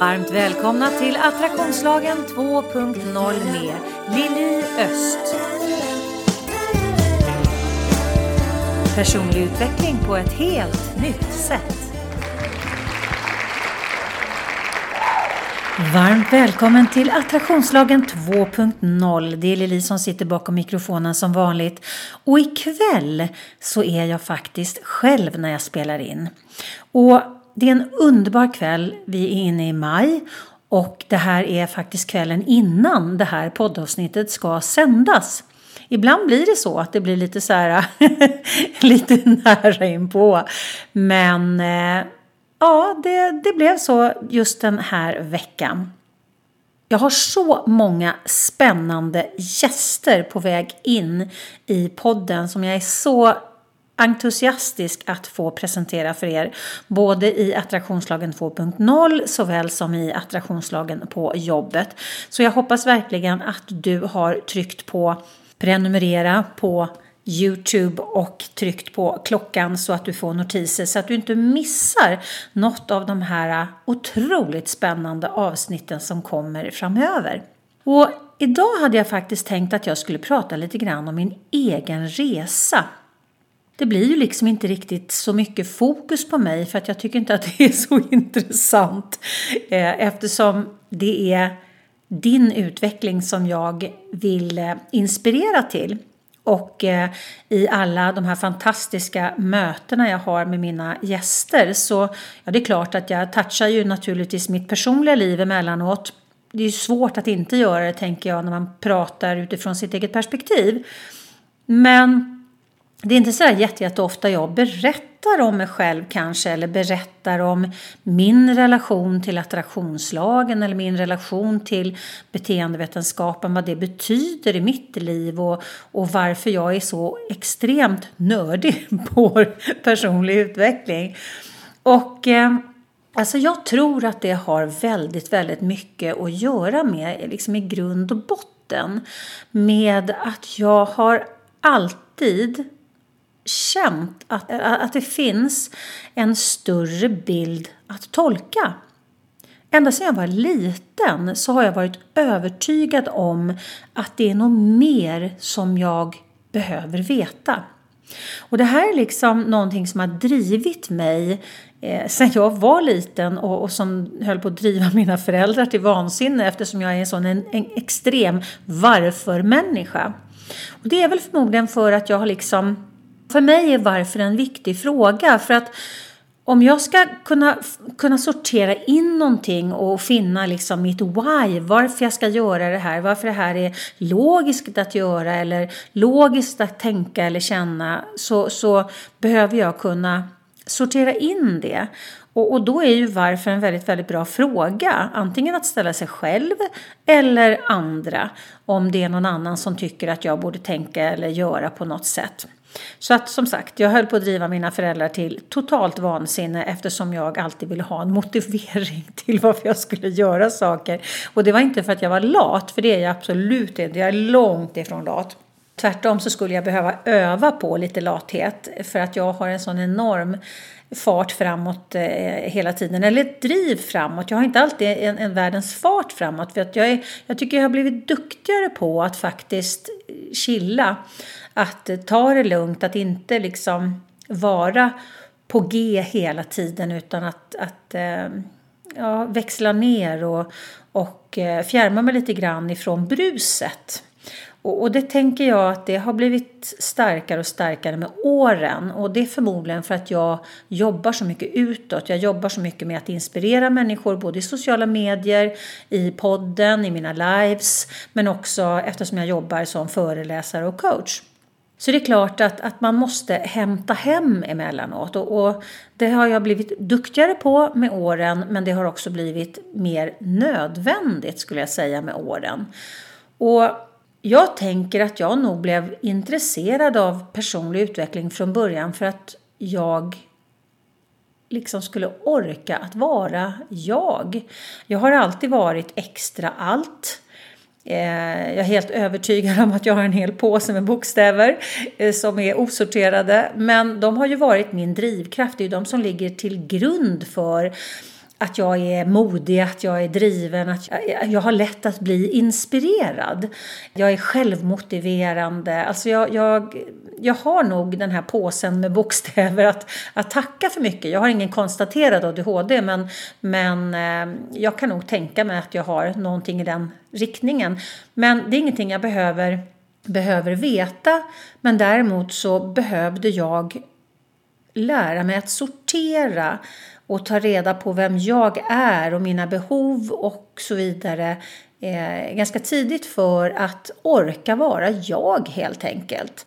Varmt välkomna till Attraktionslagen 2.0 med Lili Öst. Personlig utveckling på ett helt nytt sätt. Varmt välkommen till Attraktionslagen 2.0. Det är Lili som sitter bakom mikrofonen som vanligt. Och ikväll så är jag faktiskt själv när jag spelar in. Och det är en underbar kväll. Vi är inne i maj och det här är faktiskt kvällen innan det här poddavsnittet ska sändas. Ibland blir det så att det blir lite så här lite nära inpå. Men eh, ja, det, det blev så just den här veckan. Jag har så många spännande gäster på väg in i podden som jag är så entusiastisk att få presentera för er. Både i attraktionslagen 2.0 såväl som i attraktionslagen på jobbet. Så jag hoppas verkligen att du har tryckt på prenumerera på Youtube och tryckt på klockan så att du får notiser så att du inte missar något av de här otroligt spännande avsnitten som kommer framöver. Och idag hade jag faktiskt tänkt att jag skulle prata lite grann om min egen resa det blir ju liksom inte riktigt så mycket fokus på mig för att jag tycker inte att det är så intressant eh, eftersom det är din utveckling som jag vill eh, inspirera till. Och eh, i alla de här fantastiska mötena jag har med mina gäster så ja, det är klart att jag touchar ju naturligtvis mitt personliga liv emellanåt. Det är ju svårt att inte göra det tänker jag när man pratar utifrån sitt eget perspektiv. Men det är inte så jätte, jätteofta jag berättar om mig själv kanske eller berättar om min relation till attraktionslagen eller min relation till beteendevetenskapen, vad det betyder i mitt liv och, och varför jag är så extremt nördig på personlig utveckling. Och eh, alltså jag tror att det har väldigt, väldigt mycket att göra med, liksom i grund och botten, med att jag har alltid känt att, att det finns en större bild att tolka. Ända sedan jag var liten så har jag varit övertygad om att det är något mer som jag behöver veta. Och det här är liksom någonting som har drivit mig eh, sen jag var liten och, och, som höll på att driva mina föräldrar till vansinne eftersom jag är en sån en, en extrem varför-människa. Och det är väl förmodligen för att jag har liksom för mig är varför en viktig fråga. För att om jag ska kunna, kunna sortera in någonting och finna liksom mitt why, varför jag ska göra det här, varför det här är logiskt att göra eller logiskt att tänka eller känna, så, så behöver jag kunna sortera in det. Och, och då är ju varför en väldigt, väldigt bra fråga. Antingen att ställa sig själv eller andra. Om det är någon annan som tycker att jag borde tänka eller göra på något sätt. Så att som sagt, jag höll på att driva mina föräldrar till totalt vansinne eftersom jag alltid ville ha en motivering till varför jag skulle göra saker. Och det var inte för att jag var lat, för det är jag absolut inte. Jag är långt ifrån lat. Tvärtom så skulle jag behöva öva på lite lathet för att jag har en sån enorm fart framåt eh, hela tiden, eller ett driv framåt. Jag har inte alltid en, en världens fart framåt för att jag, är, jag tycker jag har blivit duktigare på att faktiskt eh, chilla att eh, ta det lugnt, att inte liksom vara på G hela tiden utan att, att eh, ja, växla ner och, och eh, fjärma mig lite grann ifrån bruset. Och, och, det tänker jag att det har blivit starkare och starkare med åren. Och det är förmodligen för att jag jobbar så mycket utåt. Jag jobbar så mycket med att inspirera människor både i sociala medier, i podden, i mina lives. Men också eftersom jag jobbar som föreläsare och coach. Så det är klart att, att man måste hämta hem emellanåt. Och, och det har jag blivit duktigare på med åren men det har också blivit mer nödvändigt skulle jag säga med åren. Och jag tänker att jag nog blev intresserad av personlig utveckling från början för att jag liksom skulle orka att vara jag. Jag har alltid varit extra allt. Eh, jag är helt övertygad om att jag har en hel påse med bokstäver eh, som är osorterade. Men de har ju varit min drivkraft. Det är ju de som ligger till grund för att jag är modig, att jag är driven, att jag, jag har lätt att bli inspirerad. Jag är självmotiverande. Alltså jag, jag, jag har nog den här påsen med bokstäver att, att tacka för mycket. Jag har ingen konstaterad ADHD men, men eh, jag kan nog tänka mig att jag har någonting i den riktningen. Men det är ingenting jag behöver, behöver veta. Men däremot så behövde jag lära mig att sortera och ta reda på vem jag är och mina behov och så vidare eh, ganska tidigt för att orka vara jag helt enkelt.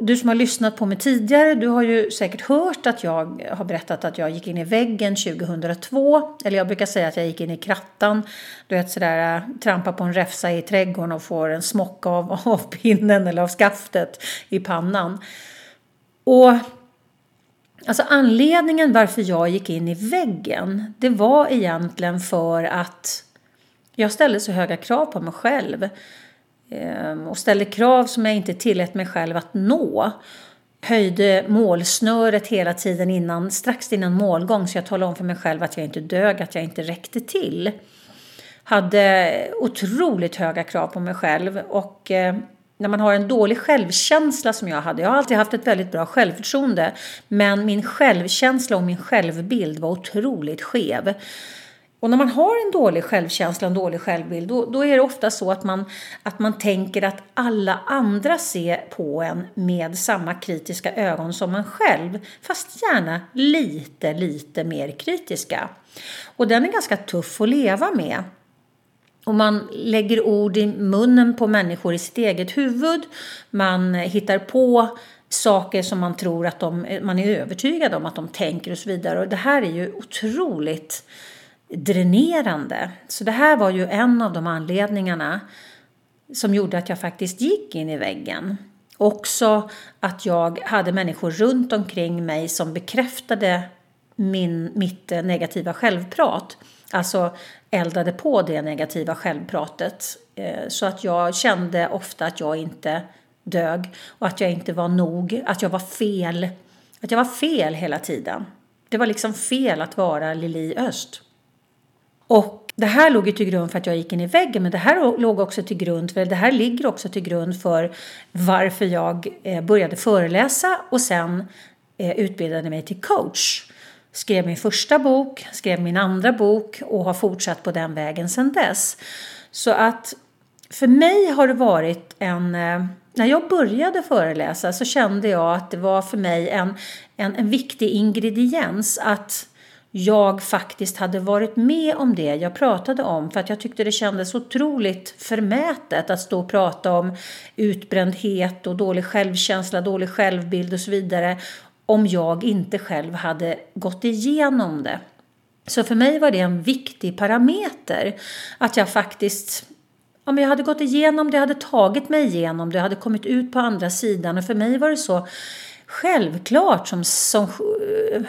Du som har lyssnat på mig tidigare, du har ju säkert hört att jag har berättat att jag gick in i väggen 2002. Eller jag brukar säga att jag gick in i krattan. Du vet sådär, äh, trampa på en räfsa i trädgården och får en smocka av, av pinnen eller av skaftet i pannan. Och Alltså anledningen varför jag gick in i väggen, det var egentligen för att jag ställde så höga krav på mig själv. Ehm, och ställde krav som jag inte tillät mig själv att nå. Höjde målsnöret hela tiden innan, strax innan målgång så jag talade om för mig själv att jag inte dög, att jag inte räckte till. Hade otroligt höga krav på mig själv och ehm, när man har en dålig självkänsla som jag hade. Jag har alltid haft ett väldigt bra självförtroende. Men min självkänsla och min självbild var otroligt skev. Och när man har en dålig självkänsla, och en dålig självbild, då, då, är det ofta så att man, att man tänker att alla andra ser på en med samma kritiska ögon som man själv. Fast gärna lite, lite mer kritiska. Och den är ganska tuff att leva med. Och man lägger ord i munnen på människor i sitt eget huvud. Man hittar på saker som man tror att de, man är övertygad om att de tänker och så vidare. Och det här är ju otroligt dränerande. Så det här var ju en av de anledningarna som gjorde att jag faktiskt gick in i väggen. Också att jag hade människor runt omkring mig som bekräftade min, mitt negativa självprat. Alltså eldade på det negativa självpratet. Eh, så att jag kände ofta att jag inte dög och att jag inte var nog, att jag var fel. Att jag var fel hela tiden. Det var liksom fel att vara Lili Öst. Och det här låg ju till grund för att jag gick in i väggen men det här låg också till grund för det här ligger också till grund för varför jag eh, började föreläsa och sen eh, utbildade mig till coach skrev min första bok, skrev min andra bok och har fortsatt på den vägen sedan dess. Så att för mig har det varit en... Eh, när jag började föreläsa så kände jag att det var för mig en, en, en viktig ingrediens att jag faktiskt hade varit med om det jag pratade om. För att jag tyckte det kändes otroligt förmätet att stå och prata om utbrändhet och dålig självkänsla, dålig självbild och så vidare om jag inte själv hade gått igenom det. Så för mig var det en viktig parameter att jag faktiskt om jag hade gått igenom det, hade tagit mig igenom det, hade kommit ut på andra sidan och för mig var det så självklart som, som eh,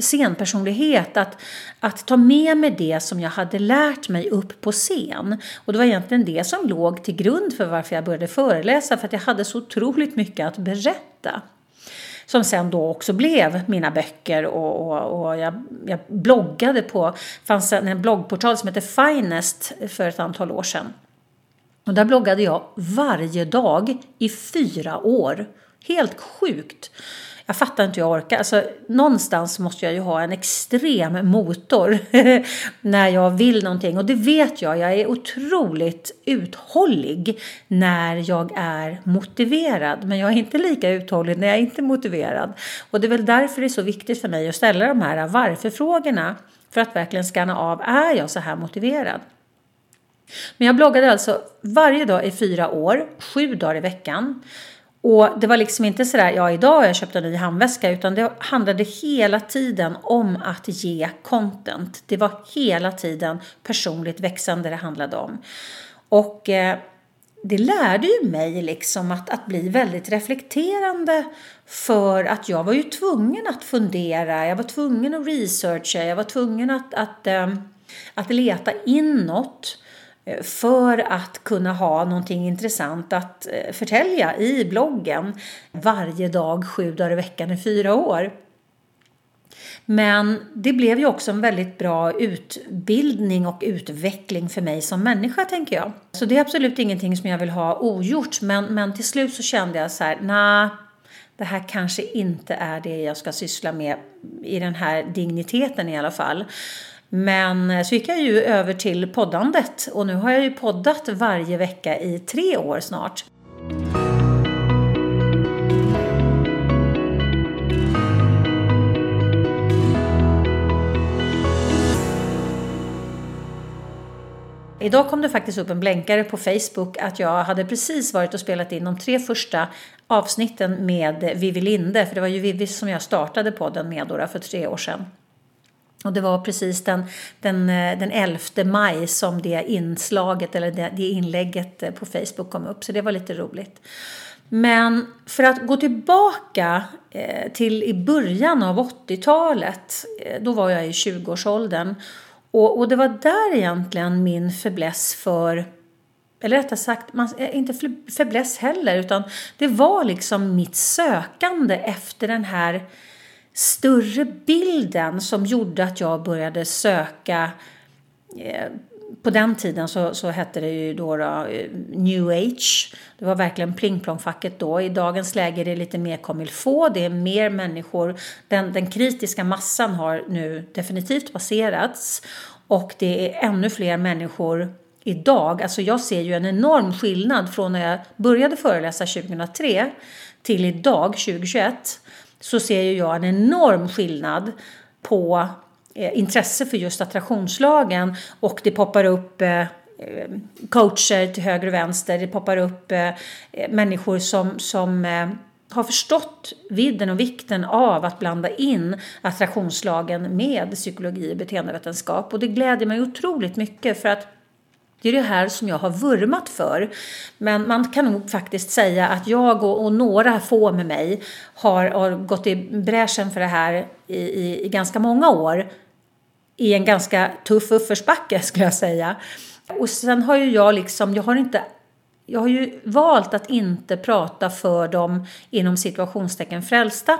scenpersonlighet att, att ta med mig det som jag hade lärt mig upp på scen. Och det var egentligen det som låg till grund för varför jag började föreläsa, för att jag hade så otroligt mycket att berätta som sen då också blev mina böcker och, och, och jag, jag, bloggade på, fanns en bloggportal som hette Finest för ett antal år sedan. Och där bloggade jag varje dag i fyra år. Helt sjukt jag fattar inte hur jag orkar. Alltså, någonstans måste jag ju ha en extrem motor när jag vill någonting. Och det vet jag, jag är otroligt uthållig när jag är motiverad. Men jag är inte lika uthållig när jag är inte är motiverad. Och det är väl därför det är så viktigt för mig att ställa de här varför-frågorna. För att verkligen scanna av, är jag så här motiverad? Men jag bloggade alltså varje dag i fyra år, sju dagar i veckan. Och det var liksom inte sådär, ja idag har jag köpt en ny handväska, utan det handlade hela tiden om att ge content. Det var hela tiden personligt växande det handlade om. Och eh, det lärde ju mig liksom att, att bli väldigt reflekterande för att jag var ju tvungen att fundera, jag var tvungen att researcha, jag var tvungen att, att, eh, att leta inåt Eh, Eh, för att kunna ha någonting intressant att eh, förtälja i bloggen varje dag, sju dagar i veckan i fyra år. Men det blev ju också en väldigt bra utbildning och utveckling för mig som människa tänker jag. Så det är absolut ingenting som jag vill ha ogjort men, men till slut så kände jag så här, nej, det här kanske inte är det jag ska syssla med i den här digniteten i alla fall. Men eh, så gick jag ju över till poddandet och nu har jag ju poddat varje vecka i tre år snart. Idag kom det faktiskt upp en blänkare på Facebook att jag hade precis varit och spelat in de tre första avsnitten med Vivi Linde. För det var ju Vivi som jag startade podden med då för tre år sedan. Och det var precis den, den, eh, den 11 maj som det inslaget eller det, det inlägget eh, på Facebook kom upp. Så det var lite roligt. Men för att gå tillbaka eh, till i början av 80-talet, då var jag i 20-årsåldern och, och det var där egentligen min fäbless för eller rättare sagt, man, inte fäbless heller, utan det var liksom mitt sökande efter den här större bilden som gjorde att jag började söka eh, på den tiden så, så hette det ju då, då eh, new age. Det var verkligen plingplongfacket då. I dagens läge är det lite mer comme få. Det är mer människor. Den, den kritiska massan har nu definitivt passerats. Och det är ännu fler människor idag. Alltså jag ser ju en enorm skillnad från när jag började föreläsa 2003 till idag 2021. Så ser ju jag en enorm skillnad på Eh, intresse för just attraktionslagen och det poppar upp eh, eh coacher till höger och vänster. Det poppar upp eh, eh människor som, som eh, har förstått vidden och vikten av att blanda in attraktionslagen med psykologi och beteendevetenskap. Och det gläder mig otroligt mycket för att det är det här som jag har vurmat för. Men man kan nog faktiskt säga att jag och, och några få med mig har, har gått i bräschen för det här i, i, i ganska många år i en ganska tuff uppförsbacke skulle jag säga. Och sen har ju jag liksom, jag har inte jag har ju valt att inte prata för de inom situationstecken frälsta.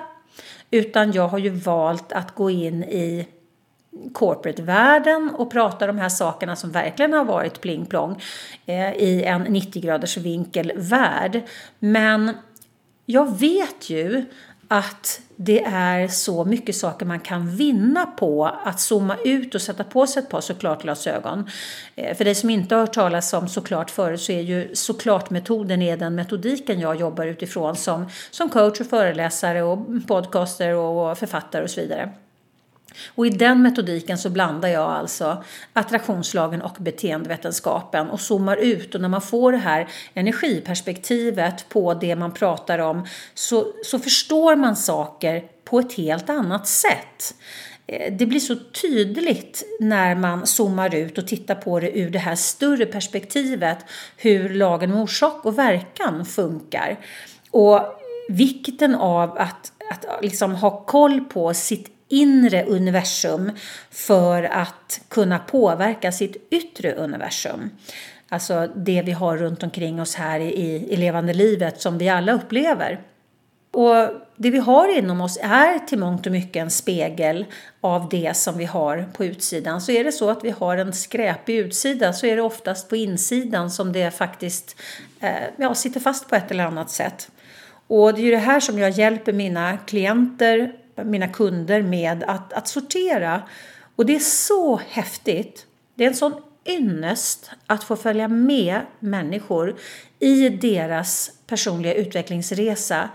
Utan jag har ju valt att gå in i corporate-världen och prata de här sakerna som verkligen har varit pling-plong eh, i en 90 graders vinkel värld. Men jag vet ju att det är så mycket saker man kan vinna på att zooma ut och sätta på sig ett par såklart-glasögon. Eh, för dig som inte har hört talas om såklart förut så är ju såklart-metoden är den metodiken jag jobbar utifrån som, som coach och föreläsare och podcaster och författare och så vidare. Och i den metodiken så blandar jag alltså attraktionslagen och beteendevetenskapen och zoomar ut och när man får det här energiperspektivet på det man pratar om så, så förstår man saker på ett helt annat sätt. Eh, det blir så tydligt när man zoomar ut och tittar på det ur det här större perspektivet hur lagen om orsak och verkan funkar. Och vikten av att, att liksom ha koll på sitt inre universum för att kunna påverka sitt yttre universum. Alltså det vi har runt omkring oss här i, i levande livet som vi alla upplever. Och det vi har inom oss är till mångt och mycket en spegel av det som vi har på utsidan. Så är det så att vi har en skräpig utsida så är det oftast på insidan som det faktiskt eh, ja, sitter fast på ett eller annat sätt. Och det är ju det här som jag hjälper mina klienter mina kunder med att, att sortera. Och det är så häftigt. Det är en sån ynnest att få följa med människor i deras personliga utvecklingsresa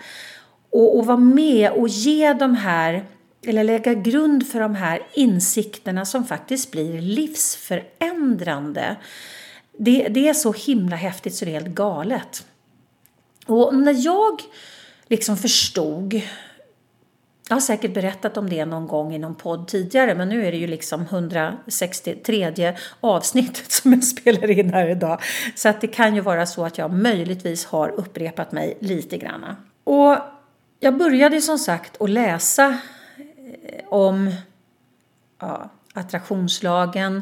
och, och vara med och ge de här eller lägga grund för de här insikterna som faktiskt blir livsförändrande. Det, det är så himla häftigt så det är helt galet. Och när jag liksom förstod jag har säkert berättat om det någon gång i någon podd tidigare men nu är det ju liksom 163 avsnittet som jag spelar in här idag. Så att det kan ju vara så att jag möjligtvis har upprepat mig lite granna. Och jag började som sagt att läsa eh, om ja, attraktionslagen,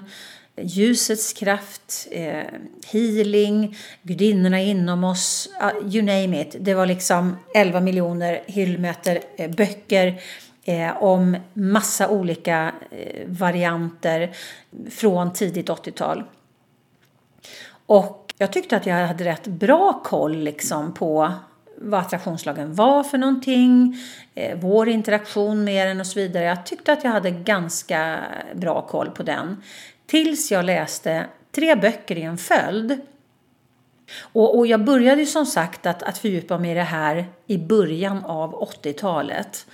ljusets kraft, eh, healing, gudinnorna inom oss, uh, you name it. Det var liksom 11 miljoner hyllmeter eh, böcker eh, om massa olika eh, varianter från tidigt 80-tal. Och jag tyckte att jag hade rätt bra koll liksom på vad attraktionslagen var för någonting, eh, vår interaktion med den och så vidare. Jag tyckte att jag hade ganska bra koll på den. Tills jag läste tre böcker i en följd. Och, och jag började ju som sagt att, att fördjupa mig i det här i början av 80-talet.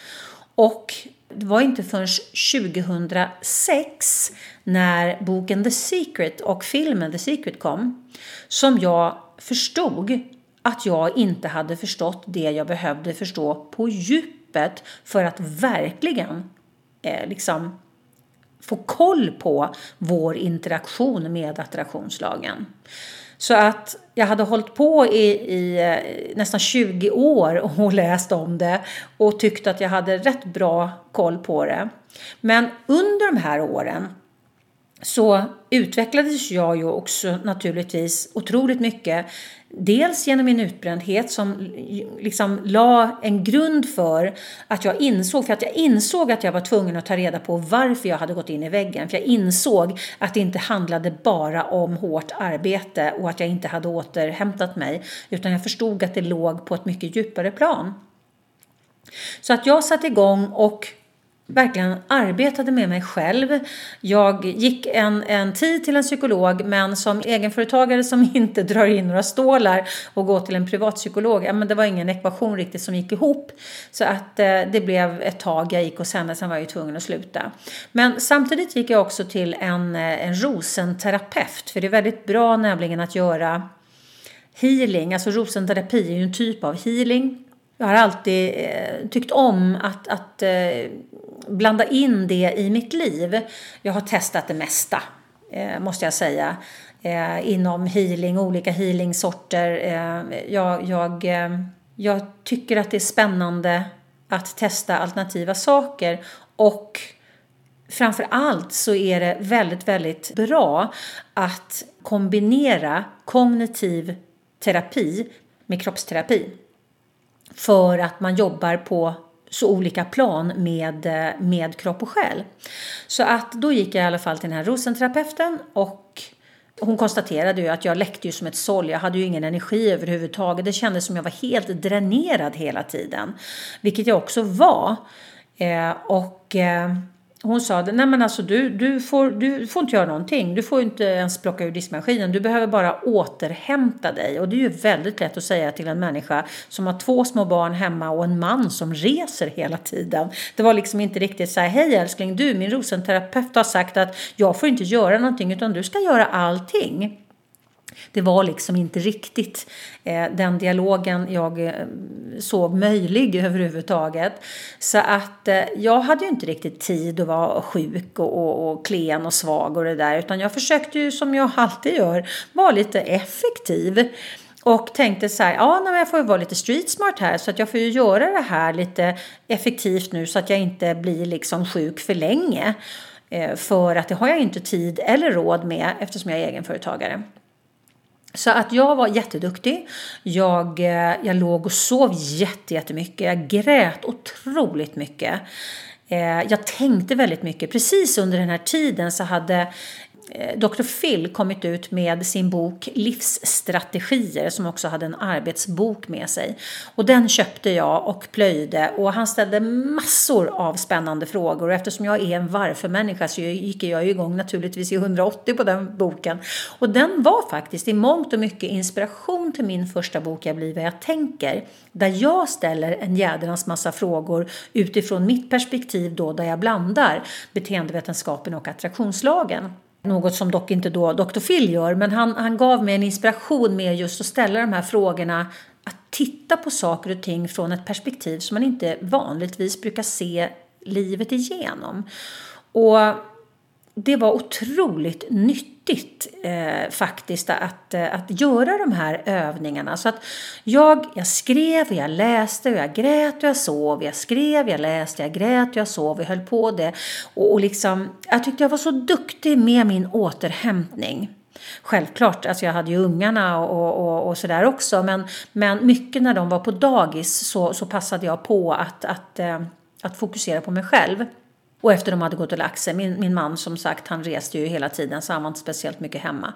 Och det var inte förrän 2006 när boken The Secret och filmen The Secret kom som jag förstod att jag inte hade förstått det jag behövde förstå på djupet för att verkligen eh, liksom få koll på vår interaktion med attraktionslagen. Så att jag hade hållit på i, i eh, nästan 20 år och läst om det och tyckte att jag hade rätt bra koll på det. Men under de här åren så utvecklades jag ju också naturligtvis otroligt mycket. Dels genom min utbrändhet som liksom la en grund för att jag insåg, för att jag insåg att jag var tvungen att ta reda på varför jag hade gått in i väggen. För jag insåg att det inte handlade bara om hårt arbete och att jag inte hade återhämtat mig. Utan jag förstod att det låg på ett mycket djupare plan. Så att jag satte igång och verkligen arbetade med mig själv. Jag gick en, en tid till en psykolog men som egenföretagare som inte drar in några stålar och går till en privatpsykolog, ja, men det var ingen ekvation riktigt som gick ihop. Så att eh, det blev ett tag jag gick och sen, sen var jag ju tvungen att sluta. Men samtidigt gick jag också till en, eh, en rosenterapeut för det är väldigt bra nämligen att göra healing, alltså rosenterapi är ju en typ av healing jag har alltid eh, tyckt om att, att eh, blanda in det i mitt liv. Jag har testat det mesta, eh, måste jag säga, eh, inom healing, olika healingsorter. Eh, jag, jag, eh, jag tycker att det är spännande att testa alternativa saker och framför allt så är det väldigt, väldigt bra att kombinera kognitiv terapi med kroppsterapi för att man jobbar på så olika plan med, eh, med kropp och själ. Så att då gick jag i alla fall till den här rosenterapeuten och hon konstaterade ju att jag läckte ju som ett såll. Jag hade ju ingen energi överhuvudtaget. Det kändes som jag var helt dränerad hela tiden. Vilket jag också var. Eh, och eh, hon sa nej men alltså du, du, får, du får inte göra någonting. Du får inte ens plocka ur diskmaskinen. Du behöver bara återhämta dig. Och det är ju väldigt lätt att säga till en människa som har två små barn hemma och en man som reser hela tiden. Det var liksom inte riktigt så här, hej älskling, du min rosenterapeut har sagt att jag får inte göra någonting utan du ska göra allting. Det var liksom inte riktigt eh, den dialogen jag eh, såg möjlig överhuvudtaget. Så att eh, jag hade ju inte riktigt tid att vara sjuk och, och, och klen och svag och det där utan jag försökte ju som jag alltid gör vara lite effektiv. Och tänkte så här, ja men jag får ju vara lite street smart här så att jag får ju göra det här lite effektivt nu så att jag inte blir liksom sjuk för länge. Eh, för att det har jag inte tid eller råd med eftersom jag är egenföretagare. Så att jag var jätteduktig. Jag, eh, jag låg och sov jättemycket. Jag grät otroligt mycket. Eh, jag tänkte väldigt mycket. Precis under den här tiden så hade Eh, Dr. Phil kommit ut med sin bok Livsstrategier som också hade en arbetsbok med sig. Och den köpte jag och plöjde och han ställde massor av spännande frågor. Och eftersom jag är en varför-människa så gick jag igång naturligtvis i 180 på den boken. Och den var faktiskt i mångt och mycket inspiration till min första bok Jag blir vad jag tänker. Där jag ställer en jädrans massa frågor utifrån mitt perspektiv då där jag blandar beteendevetenskapen och attraktionslagen. Något som dock inte då Dr. Phil gör, men han, han gav mig en inspiration med just att ställa de här frågorna. Att titta på saker och ting från ett perspektiv som man inte vanligtvis brukar se livet igenom. Och det var otroligt nyttigt nyttigt eh, faktiskt att, eh, att göra de här övningarna. Så att jag, jag skrev, jag läste, och jag grät och jag sov. Jag skrev, jag läste, jag grät och jag sov. Jag höll på det. Och, och liksom, jag tyckte jag var så duktig med min återhämtning. Självklart, alltså jag hade ju ungarna och, och, och sådär också. Men, men mycket när de var på dagis så, så passade jag på att, att, eh, att fokusera på mig själv. Och efter de hade gått och lagt sig, min, min man som sagt han reste ju hela tiden så han var inte speciellt mycket hemma.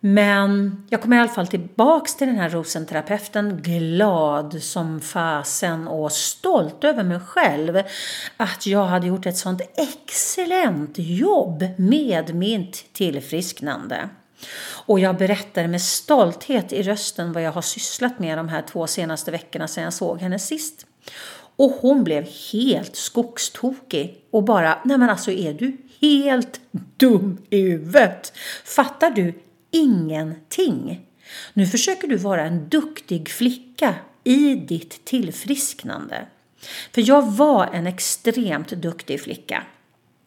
Men jag kom i alla fall tillbaks till den här rosenterapeuten glad som fasen och stolt över mig själv. Att jag hade gjort ett sånt excellent jobb med mitt tillfrisknande. Och jag berättade med stolthet i rösten vad jag har sysslat med de här två senaste veckorna sedan jag såg henne sist. Och hon blev helt skogstokig och bara, nej men alltså är du helt dum i huvudet? Fattar du ingenting? Nu försöker du vara en duktig flicka i ditt tillfrisknande. För jag var en extremt duktig flicka.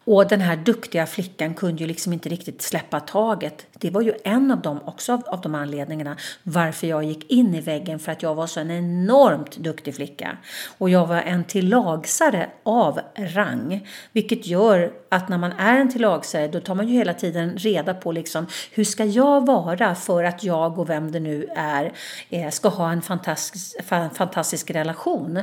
Och den här duktiga flickan kunde ju liksom inte riktigt släppa taget. Det var ju en av dem också av, av de anledningarna varför jag gick in i väggen för att jag var så en enormt duktig flicka. Och jag var en tillagsare av rang. Vilket gör att när man är en tillagsare då tar man ju hela tiden reda på liksom hur ska jag vara för att jag och vem det nu är eh, ska ha en fantastisk, fantastisk relation.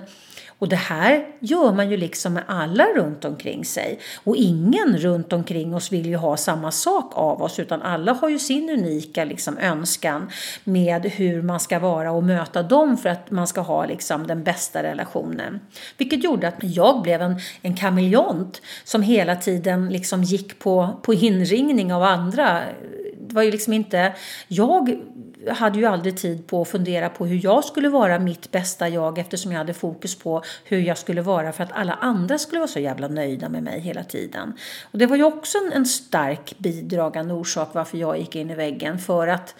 Och det här gör man ju liksom med alla runt omkring sig. Och ingen runt omkring oss vill ju ha samma sak av oss utan alla har ju sin unika liksom önskan med hur man ska vara och möta dem för att man ska ha liksom den bästa relationen. Vilket gjorde att jag blev en, en kameleont som hela tiden liksom gick på, på inringning av andra. Det var ju liksom inte, jag hade ju aldrig tid på att fundera på hur jag skulle vara mitt bästa jag eftersom jag hade fokus på hur jag skulle vara för att alla andra skulle vara så jävla nöjda med mig hela tiden. Och det var ju också en, en stark bidragande orsak varför jag gick in i väggen för att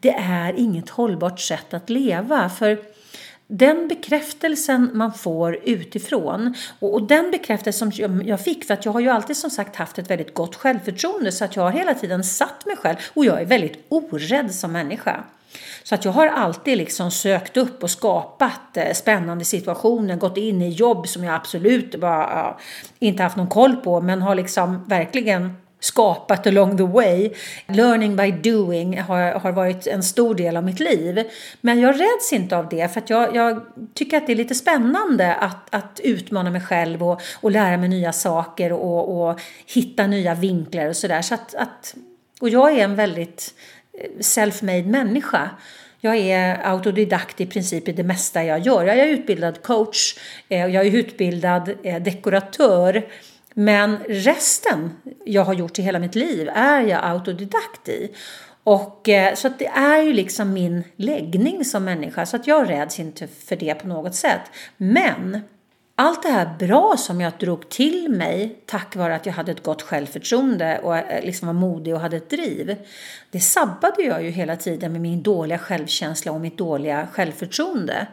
det är inget hållbart sätt att leva. För den bekräftelsen man får utifrån och, och den bekräftelse som jag fick för att jag har ju alltid som sagt haft ett väldigt gott självförtroende så att jag har hela tiden satt mig själv och jag är väldigt orädd som människa. Så att jag har alltid liksom sökt upp och skapat eh, spännande situationer, gått in i jobb som jag absolut bara, inte haft någon koll på men har liksom verkligen skapat along the way. Learning by doing har, har varit en stor del av mitt liv. Men jag räds inte av det för att jag, jag tycker att det är lite spännande att, att utmana mig själv och, och lära mig nya saker och, och hitta nya vinklar och sådär. Så att, att, och jag är en väldigt eh, self-made människa. Jag är autodidakt i princip i det mesta jag gör. Jag är utbildad coach, eh, jag är utbildad eh, dekoratör men resten jag har gjort i hela mitt liv är jag autodidakt i. Och, eh, så att det är ju liksom min läggning som människa så att jag räds inte för det på något sätt. Men allt det här bra som jag drog till mig tack vare att jag hade ett gott självförtroende och eh, liksom var modig och hade ett driv. Det sabbade jag ju hela tiden med min dåliga självkänsla och mitt dåliga självförtroende.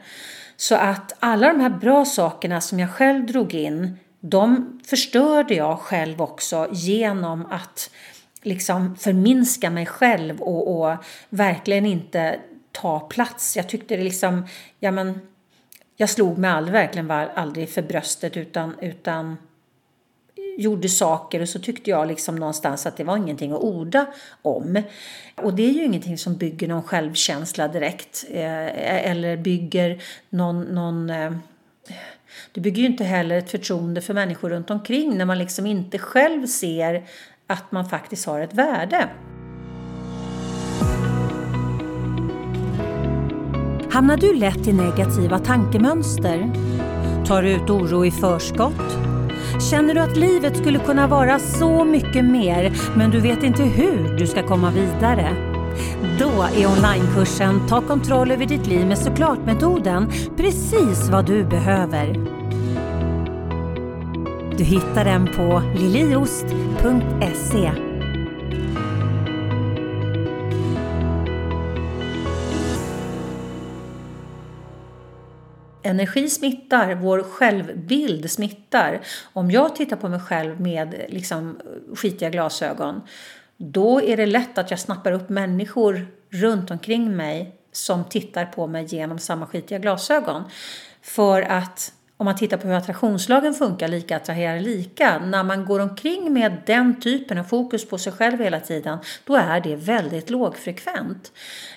Så att alla de här bra sakerna som jag själv drog in de förstörde jag själv också genom att liksom förminska mig själv och, och verkligen inte ta plats. Jag tyckte det liksom, ja men, jag slog mig aldrig, verkligen aldrig för bröstet utan, utan gjorde saker och så tyckte jag liksom någonstans att det var ingenting att orda om. Och det är ju ingenting som bygger någon självkänsla direkt eh, eller bygger någon, någon eh, det bygger ju inte heller ett förtroende för människor runt omkring när man liksom inte själv ser att man faktiskt har ett värde. Hamnar du lätt i negativa tankemönster? Tar du ut oro i förskott? Känner du att livet skulle kunna vara så mycket mer men du vet inte hur du ska komma vidare? Då är onlinekursen Ta kontroll över ditt liv med såklart-metoden precis vad du behöver. Du hittar den på liliost.se. Energi smittar, vår självbild smittar. Om jag tittar på mig själv med liksom skitiga glasögon då är det lätt att jag snappar upp människor runt omkring mig som tittar på mig genom samma skitiga glasögon. För att om man tittar på hur attraktionslagen funkar, lika attraherar lika, när man går omkring med den typen av fokus på sig själv hela tiden, då är det väldigt lågfrekvent.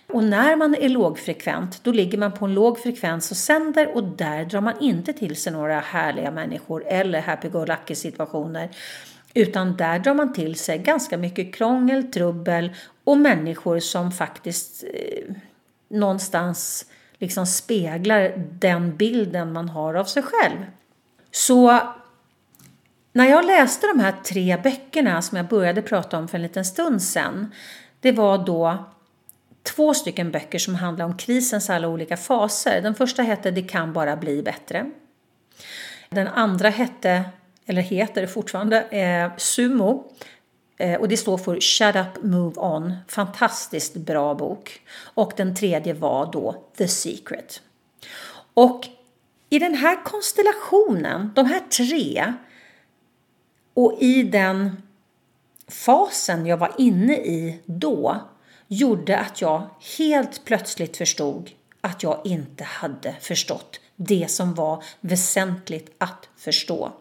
Och när man är lågfrekvent, då ligger man på en låg frekvens och sänder och där drar man inte till sig några härliga människor eller happy-go-lucky situationer. Utan där drar man till sig ganska mycket krångel, trubbel och människor som faktiskt eh, någonstans liksom speglar den bilden man har av sig själv. Så när jag läste de här tre böckerna som jag började prata om för en liten stund sedan. Det var då två stycken böcker som handlar om krisens alla olika faser. Den första hette Det kan bara bli bättre. Den andra hette, eller heter fortfarande, eh, Sumo. Eh, och det står för Shut Up Move On. Fantastiskt bra bok. Och den tredje var då The Secret. Och i den här konstellationen, de här tre, och i den fasen jag var inne i då, gjorde att jag helt plötsligt förstod att jag inte hade förstått det som var väsentligt att förstå.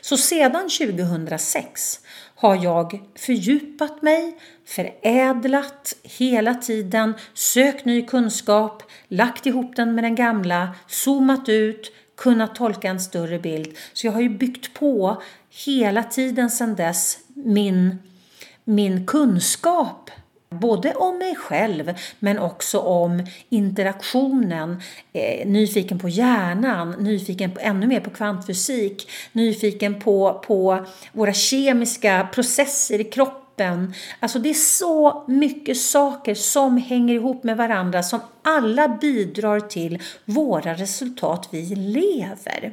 Så sedan 2006 har jag fördjupat mig, förädlat hela tiden, sökt ny kunskap, lagt ihop den med den gamla, zoomat ut, kunnat tolka en större bild. Så jag har ju byggt på hela tiden sedan dess min, min kunskap Både om mig själv men också om interaktionen, eh, nyfiken på hjärnan, nyfiken på, ännu mer på kvantfysik, nyfiken på, på våra kemiska processer i kroppen. Alltså det är så mycket saker som hänger ihop med varandra som alla bidrar till våra resultat vi lever.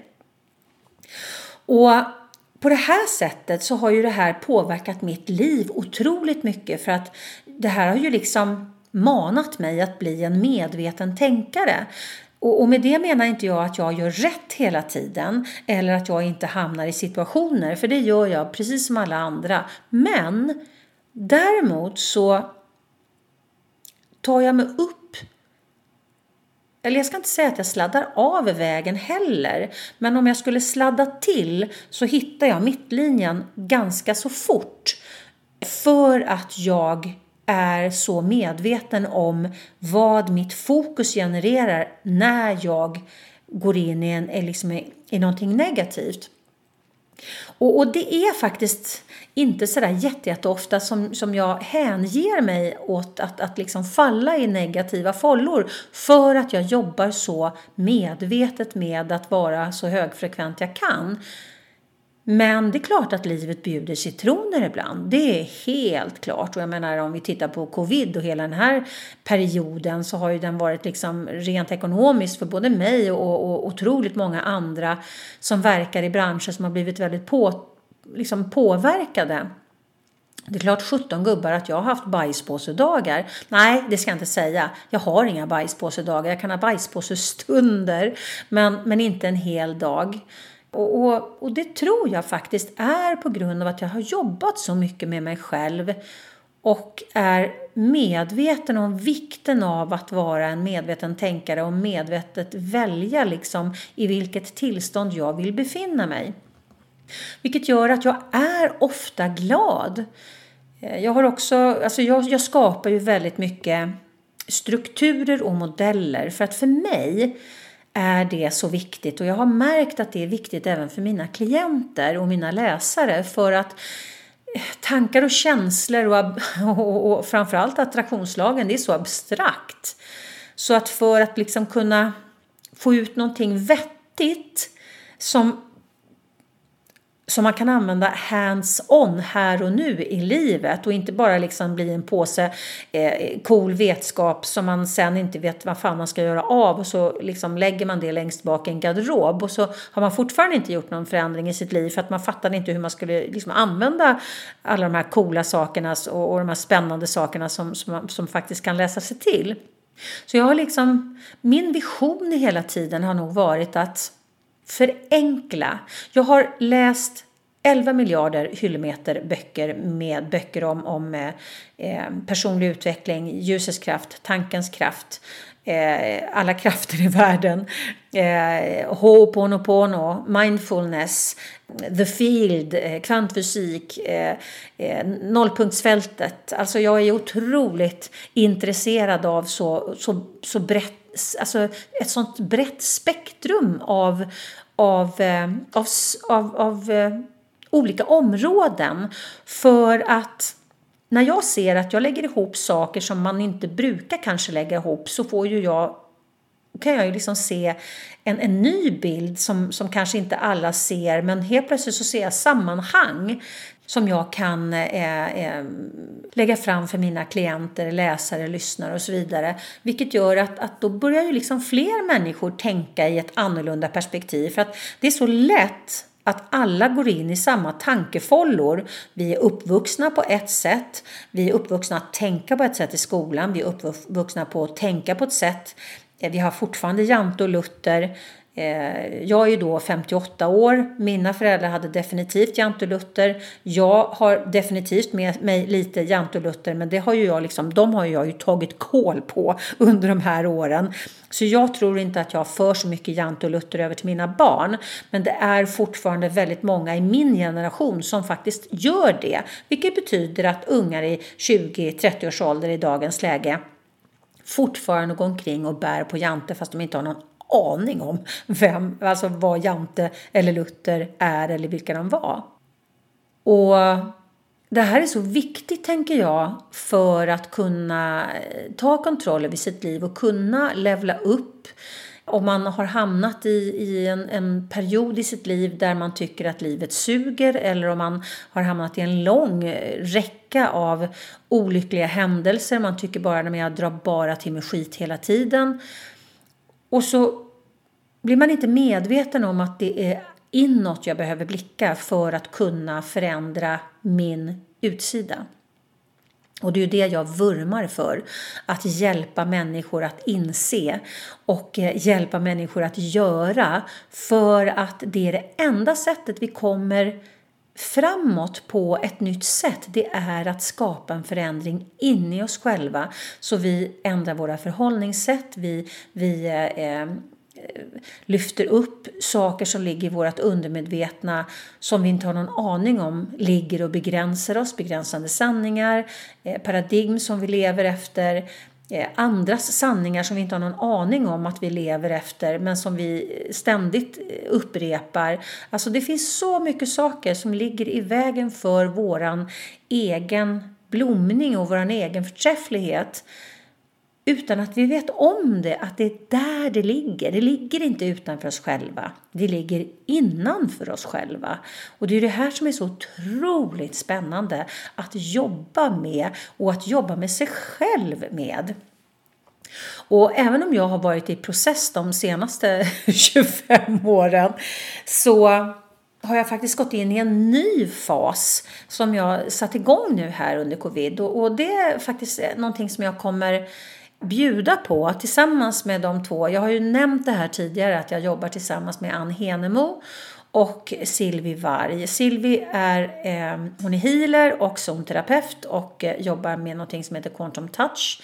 Och på det här sättet så har ju det här påverkat mitt liv otroligt mycket för att det här har ju liksom manat mig att bli en medveten tänkare. Och, med det menar inte jag att jag gör rätt hela tiden eller att jag inte hamnar i situationer, för det gör jag precis som alla andra. Men däremot så tar jag mig upp eller jag ska inte säga att jag sladdar av vägen heller, men om jag skulle sladda till så hittar jag mittlinjen ganska så fort. För att jag är så medveten om vad mitt fokus genererar när jag går in i, en, liksom i, i någonting negativt. Och, och, det är faktiskt inte sådär jätteofta som, som jag hänger mig åt att, att liksom falla i negativa follor för att jag jobbar så medvetet med att vara så högfrekvent jag kan. Men det är klart att livet bjuder citroner ibland. Det är helt klart. Och jag menar om vi tittar på covid och hela den här perioden så har ju den varit liksom rent ekonomiskt för både mig och, och otroligt många andra som verkar i branscher som har blivit väldigt på, liksom påverkade. Det är klart 17 gubbar att jag har haft bajspåsedagar. Nej, det ska jag inte säga. Jag har inga bajspåsedagar. Jag kan ha bajspåsestunder, men, men inte en hel dag. Och, och, och, det tror jag faktiskt är på grund av att jag har jobbat så mycket med mig själv och är medveten om vikten av att vara en medveten tänkare och medvetet välja liksom i vilket tillstånd jag vill befinna mig. Vilket gör att jag är ofta glad. Eh, jag har också, alltså jag, jag skapar ju väldigt mycket strukturer och modeller för att för mig är det så viktigt och jag har märkt att det är viktigt även för mina klienter och mina läsare för att eh, tankar och känslor och, och, och framförallt attraktionslagen, det är så abstrakt. Så att för att liksom kunna få ut någonting vettigt som som man kan använda hands-on här och nu i livet och inte bara liksom bli en påse eh, cool vetskap som man sen inte vet vad fan man ska göra av och så liksom lägger man det längst bak i en garderob och så har man fortfarande inte gjort någon förändring i sitt liv för att man fattade inte hur man skulle liksom använda alla de här coola sakerna och, och de här spännande sakerna som, som, som faktiskt kan läsa sig till. Så jag har liksom, min vision hela tiden har nog varit att förenkla. Jag har läst 11 miljarder hyllmeter böcker med böcker om, om eh, eh, personlig utveckling, ljusets kraft, tankens kraft, eh, alla krafter i världen. Eh, Ho'oponopono, mindfulness, the field, eh, kvantfysik, eh, eh, nollpunktsfältet. Alltså jag är otroligt intresserad av så, så, så brett, alltså ett sånt brett spektrum av, av, eh, av, av, av olika områden för att när jag ser att jag lägger ihop saker som man inte brukar kanske lägga ihop så får ju jag kan jag ju liksom se en, en ny bild som, som kanske inte alla ser men helt plötsligt så ser jag sammanhang som jag kan eh, eh, lägga fram för mina klienter, läsare, lyssnare och så vidare. Vilket gör att, att då börjar ju liksom fler människor tänka i ett annorlunda perspektiv. För att det är så lätt att alla går in i samma tankefållor. Vi är uppvuxna på ett sätt, vi är uppvuxna att tänka på ett sätt i skolan, vi är uppvuxna på att tänka på ett sätt. Eh, vi har fortfarande Jante och Luther. Eh, jag är ju då 58 år. Mina föräldrar hade definitivt jantelutter. Jag har definitivt med mig lite jantelutter, men det har ju jag liksom, de har jag ju tagit koll på under de här åren. Så jag tror inte att jag för så mycket jantelutter över till mina barn. Men det är fortfarande väldigt många i min generation som faktiskt gör det. Vilket betyder att ungar i 20-30 års ålder i dagens läge fortfarande går omkring och bär på Jante fast de inte har någon aning om vem, alltså vad Jante eller Luther är eller vilka de var. Och det här är så viktigt tänker jag för att kunna eh, ta kontroll över sitt liv och kunna levla upp om man har hamnat i, i en, en, period i sitt liv där man tycker att livet suger eller om man har hamnat i en lång eh, räcka av olyckliga händelser. Man tycker bara att jag drar bara till med skit hela tiden. Och så blir man inte medveten om att det är inåt jag behöver blicka för att kunna förändra min utsida. Och det är ju det jag vurmar för, att hjälpa människor att inse och eh, hjälpa människor att göra för att det är det enda sättet vi kommer framåt på ett nytt sätt, det är att skapa en förändring inne i oss själva. Så vi ändrar våra förhållningssätt, vi, vi eh, eh Eh, lyfter upp saker som ligger i vårt undermedvetna som vi inte har någon aning om ligger och begränsar oss, begränsande sanningar, eh, paradigm som vi lever efter, eh, andras sanningar som vi inte har någon aning om att vi lever efter men som vi ständigt eh, upprepar. Alltså det finns så mycket saker som ligger i vägen för våran egen blomning och våran egen förträfflighet utan att vi vet om det, att det är där det ligger. Det ligger inte utanför oss själva, det ligger innanför oss själva. Och det är det här som är så otroligt spännande att jobba med och att jobba med sig själv med. Och även om jag har varit i process de senaste 25 åren så har jag faktiskt gått in i en ny fas som jag satt igång nu här under covid. Och, det är faktiskt någonting som jag kommer bjuda på tillsammans med de två. Jag har ju nämnt det här tidigare att jag jobbar tillsammans med Ann Henemo och Silvi Varg. Silvi är, eh, hon är healer och zonterapeut och eh, jobbar med någonting som heter Quantum Touch.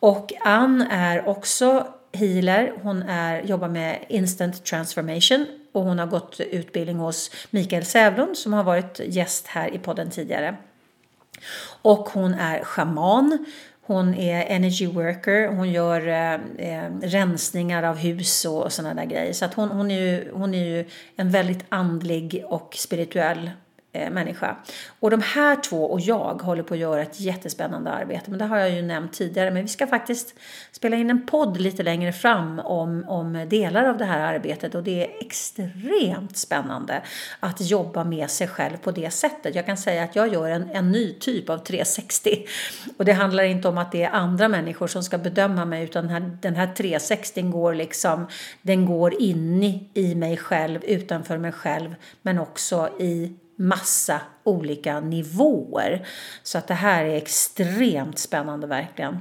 Och Ann är också healer. Hon är, jobbar med instant transformation och hon har gått utbildning hos Mikael Sävlund som har varit gäst här i podden tidigare. Och hon är shaman hon är energy worker, hon gör eh, eh rensningar av hus och, och sådana där grejer. Så att hon, hon, är ju, hon är ju en väldigt andlig och spirituell eh, människa. Och de här två och jag håller på att göra ett jättespännande arbete. Men det har jag ju nämnt tidigare. Men vi ska faktiskt spela in en podd lite längre fram om, om delar av det här arbetet. Och det är extremt spännande att jobba med sig själv på det sättet. Jag kan säga att jag gör en, en ny typ av 360. Och det handlar inte om att det är andra människor som ska bedöma mig. Utan den här, den här 360 går liksom, den går in i, i mig själv, utanför mig själv. Men också i massa olika nivåer. Så att det här är extremt spännande verkligen.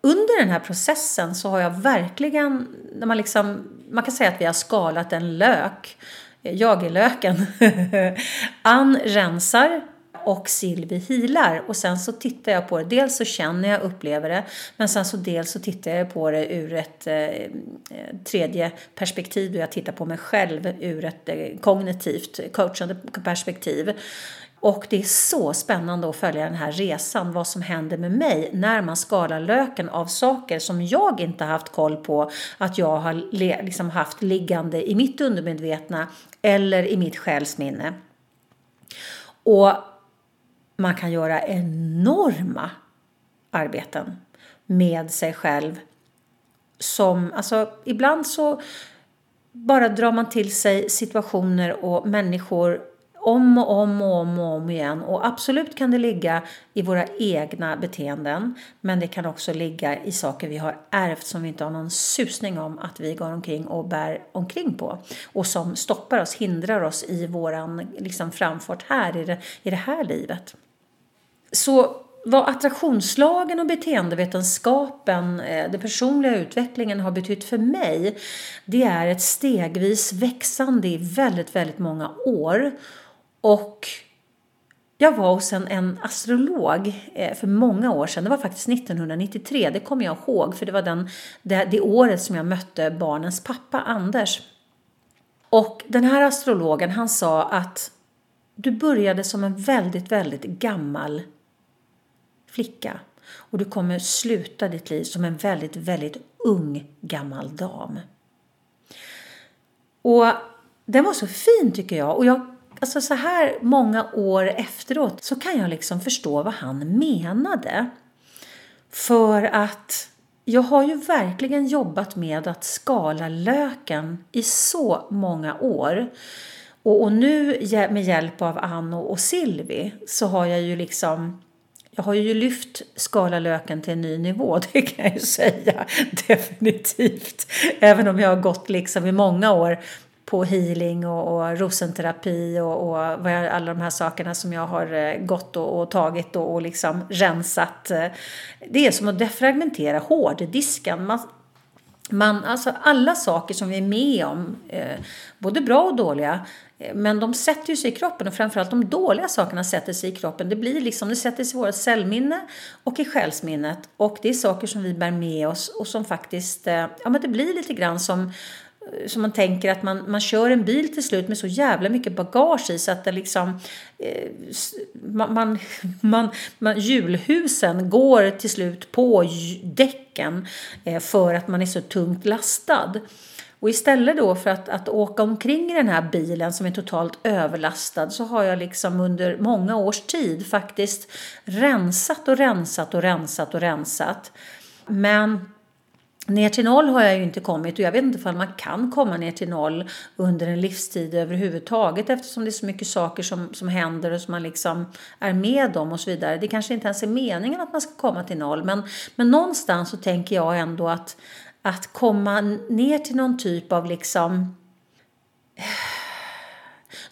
Under den här processen så har jag verkligen, när man, liksom, man kan säga att vi har skalat en lök Jag är löken. Ann rensar och Silvi healar. Och sen så tittar jag på det. Dels så känner jag, upplever det. Men sen så dels så tittar jag på det ur ett eh, eh, tredje perspektiv. Då jag tittar på mig själv ur ett eh, kognitivt, coachande perspektiv. Och det är så spännande att följa den här resan, vad som händer med mig när man skalar löken av saker som jag inte haft koll på att jag har liksom haft liggande i mitt undermedvetna eller i mitt själsminne. Och man kan göra enorma arbeten med sig själv. Som, alltså, ibland så bara drar man till sig situationer och människor om och om och om och om igen. Och absolut kan det ligga i våra egna beteenden. Men det kan också ligga i saker vi har ärvt som vi inte har någon susning om att vi går omkring och bär omkring på. Och som stoppar oss, hindrar oss i våran liksom, framfart här i det, i det här livet. Så vad attraktionslagen och beteendevetenskapen, eh, den personliga utvecklingen har betytt för mig, det är ett stegvis växande i väldigt, väldigt många år. Och jag var hos en, en astrolog eh, för många år sedan. Det var faktiskt 1993, det kommer jag ihåg. För det var den, det, det året som jag mötte barnens pappa Anders. Och den här astrologen han sa att du började som en väldigt, väldigt gammal flicka. Och du kommer sluta ditt liv som en väldigt, väldigt ung gammal dam. Och den var så fin tycker jag. Och jag alltså så här många år efteråt så kan jag liksom förstå vad han menade. För att jag har ju verkligen jobbat med att skala löken i så många år. Och, och nu med hjälp av Ann och Silvi så har jag ju liksom jag har ju lyft skala löken till en ny nivå, det kan jag ju säga. Definitivt. Även om jag har gått liksom i många år på healing och, och rosenterapi och, och alla de här sakerna som jag har eh, gått och, och tagit och, och liksom rensat. Eh, det är som att defragmentera hårddisken. Man, man, alltså alla saker som vi är med om, eh, både bra och dåliga, eh, men de sätter sig i kroppen och framförallt de dåliga sakerna sätter sig i kroppen. Det blir liksom, det sätter sig i vårt cellminne och i själsminnet. Och det är saker som vi bär med oss och som faktiskt, eh, ja men det blir lite grann som Eh, så man tänker att man, man kör en bil till slut med så jävla mycket bagage i så att det liksom eh, man, man, man, man, hjulhusen går till slut på däcken eh, för att man är så tungt lastad. Och istället då för att, att åka omkring i den här bilen som är totalt överlastad så har jag liksom under många års tid faktiskt rensat och rensat och rensat och rensat. Men Ner till noll har jag ju inte kommit och jag vet inte om man kan komma ner till noll under en livstid överhuvudtaget eftersom det är så mycket saker som, som händer och som man liksom är med om och så vidare. Det kanske inte ens är meningen att man ska komma till noll men, men någonstans så tänker jag ändå att, att komma ner till någon typ av liksom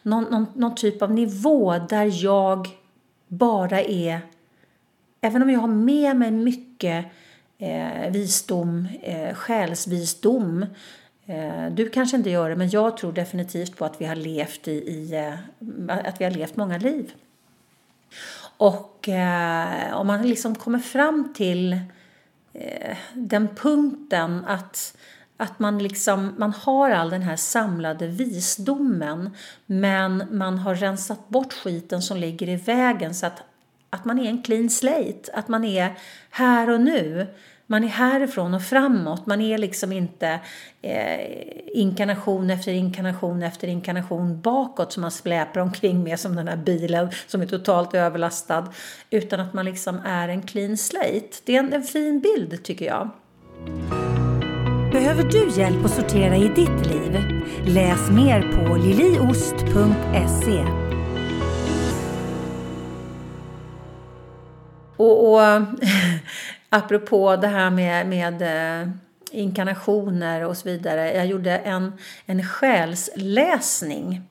någon, någon, någon typ av nivå där jag bara är, även om jag har med mig mycket eh, visdom, eh, själsvisdom. Eh, du kanske inte gör det, men jag tror definitivt på att vi har levt i, i eh, att vi har levt många liv. Och eh, om man liksom kommer fram till eh, den punkten att att man, liksom, man har all den här samlade visdomen men man har rensat bort skiten som ligger i vägen så att, att man är en clean slate, att man är här och nu. Man är härifrån och framåt. Man är liksom inte eh, inkarnation efter inkarnation efter inkarnation bakåt som man släpar omkring med som den här bilen som är totalt överlastad. Utan att man liksom är en clean slate. Det är en, en fin bild tycker jag. Behöver du hjälp att sortera i ditt liv? Läs mer på liliost.se. Och, och apropå det här med, med eh, inkarnationer och så vidare. Jag gjorde en, en själsläsning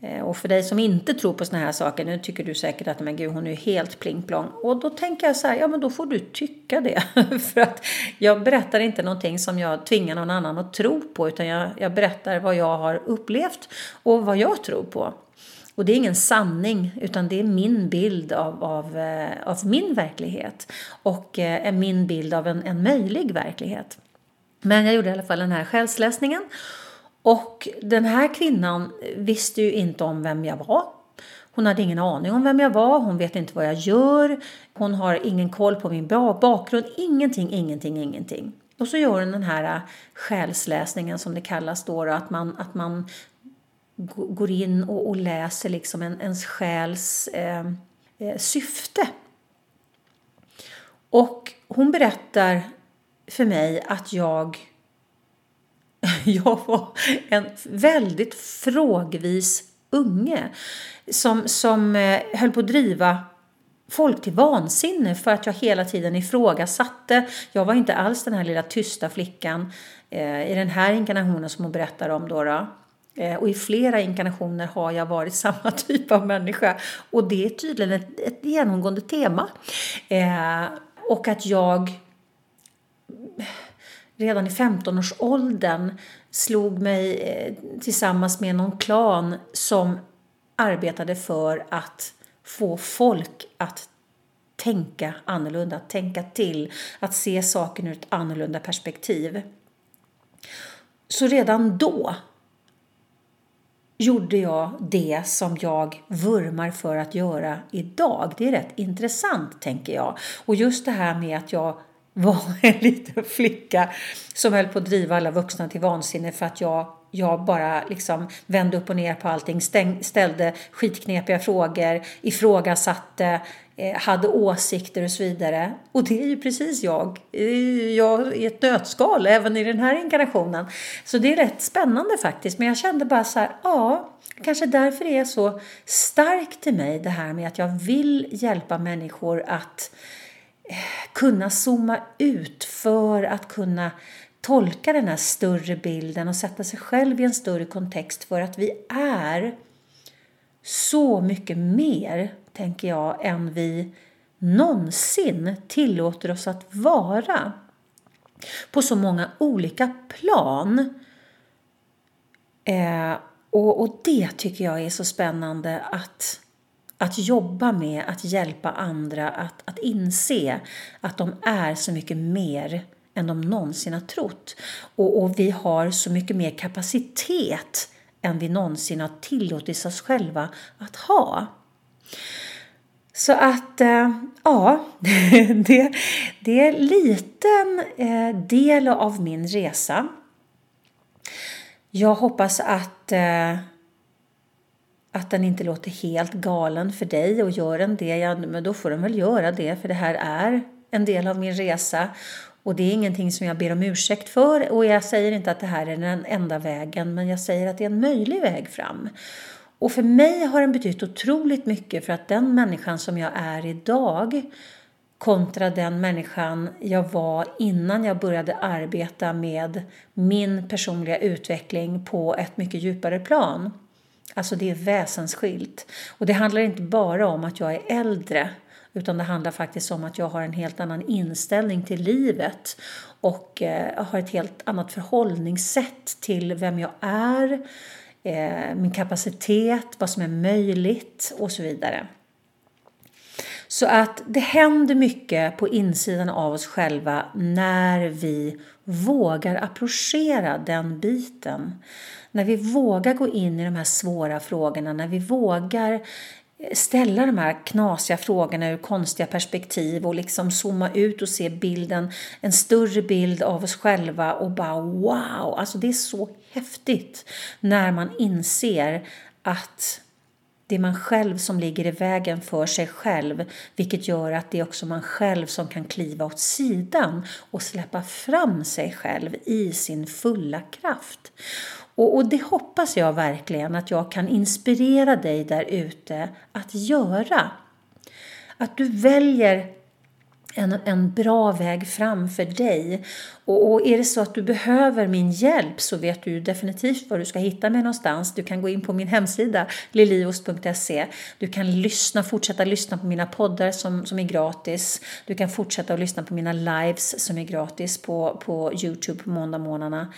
eh, och för dig som inte tror på såna här saker, nu tycker du säkert att men gud, hon är ju helt plingplong. Och då tänker jag så här, ja men då får du tycka det. för att jag berättar inte någonting som jag tvingar någon annan att tro på, utan jag, jag berättar vad jag har upplevt och vad jag tror på. Och det är ingen sanning, utan det är min bild av, av, eh, av min verklighet. Och eh, min bild av en, en möjlig verklighet. Men jag gjorde i alla fall den här själsläsningen. Och den här kvinnan visste ju inte om vem jag var. Hon hade ingen aning om vem jag var, hon vet inte vad jag gör, hon har ingen koll på min bakgrund, ingenting, ingenting, ingenting. Och så gör hon den här eh, själsläsningen som det kallas då, att man, att man går in och, och läser liksom en, ens själs eh, eh syfte. Och hon berättar för mig att jag, jag var en väldigt frågvis unge som, som eh, höll på att driva folk till vansinne för att jag hela tiden ifrågasatte. Jag var inte alls den här lilla tysta flickan eh, i den här inkarnationen som hon berättar om. Då, då. Eh, och i flera inkarnationer har jag varit samma typ av människa. Och det är tydligen ett, ett genomgående tema. Eh, och att jag redan i 15-årsåldern slog mig eh, tillsammans med någon klan som arbetade för att få folk att tänka annorlunda, att tänka till, att se saken ur ett annorlunda perspektiv. Så redan då gjorde jag det som jag vurmar för att göra idag. Det är rätt intressant, tänker jag. Och just det här med att jag var en liten flicka som höll på att driva alla vuxna till vansinne för att jag, jag bara liksom vände upp och ner på allting, stäng, ställde skitknepiga frågor, ifrågasatte, Eh, hade åsikter och så vidare. Och det är ju precis jag, jag i ett nötskal, även i den här inkarnationen. Så det är rätt spännande faktiskt. Men jag kände bara så här, ja, kanske därför är så starkt till mig det här med att jag vill hjälpa människor att eh, kunna zooma ut för att kunna tolka den här större bilden och sätta sig själv i en större kontext för att vi är så mycket mer, tänker jag, än vi någonsin tillåter oss att vara. På så många olika plan. Eh, och, och det tycker jag är så spännande att att jobba med att hjälpa andra att, att inse att de är så mycket mer än de någonsin har trott. Och, och vi har så mycket mer kapacitet än vi någonsin har tillåtit oss själva att ha. Så att, eh, ja, det, det är en liten eh, del av min resa. Jag hoppas att eh, att den inte låter helt galen för dig och gör den det, ja, men då får den väl göra det för det här är en del av min resa och det är ingenting som jag ber om ursäkt för och jag säger inte att det här är den enda vägen men jag säger att det är en möjlig väg fram. Och för mig har den betytt otroligt mycket för att den människan som jag är idag kontra den människan jag var innan jag började arbeta med min personliga utveckling på ett mycket djupare plan. Alltså det är väsensskilt. Och det handlar inte bara om att jag är äldre utan det handlar faktiskt om att jag har en helt annan inställning till livet och eh, har ett helt annat förhållningssätt till vem jag är, Eh, min kapacitet, vad som är möjligt och så vidare. Så att det händer mycket på insidan av oss själva när vi vågar approchera den biten. När vi vågar gå in i de här svåra frågorna, när vi vågar ställa de här knasiga frågorna ur konstiga perspektiv och liksom zooma ut och se bilden, en större bild av oss själva och bara wow, alltså det är så häftigt när man inser att det är man själv som ligger i vägen för sig själv vilket gör att det är också man själv som kan kliva åt sidan och släppa fram sig själv i sin fulla kraft. Och, och det hoppas jag verkligen att jag kan inspirera dig där ute att göra. Att du väljer en, en bra väg fram för dig. Och, och, är det så att du behöver min hjälp så vet du definitivt var du ska hitta mig någonstans. Du kan gå in på min hemsida liliost.se. Du kan lyssna, fortsätta lyssna på mina poddar som, som är gratis. Du kan fortsätta att lyssna på mina lives som är gratis på, på Youtube på måndagmorgnarna.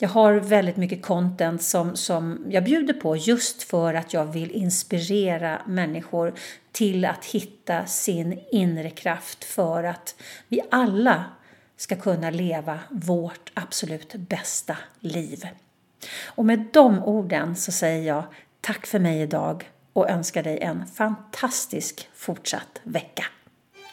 Jag har väldigt mycket content som, som jag bjuder på just för att jag vill inspirera människor till att hitta sin inre kraft för att vi alla ska kunna leva vårt absolut bästa liv. Och med de orden så säger jag tack för mig idag och önskar dig en fantastisk fortsatt vecka.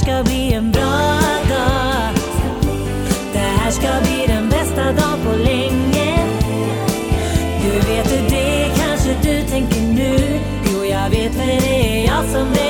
ska bli en bra dag. Det här ska bli den bästa dagen på länge. Du vet hur det kanske du tänker nu. Jo, jag vet för det är jag som är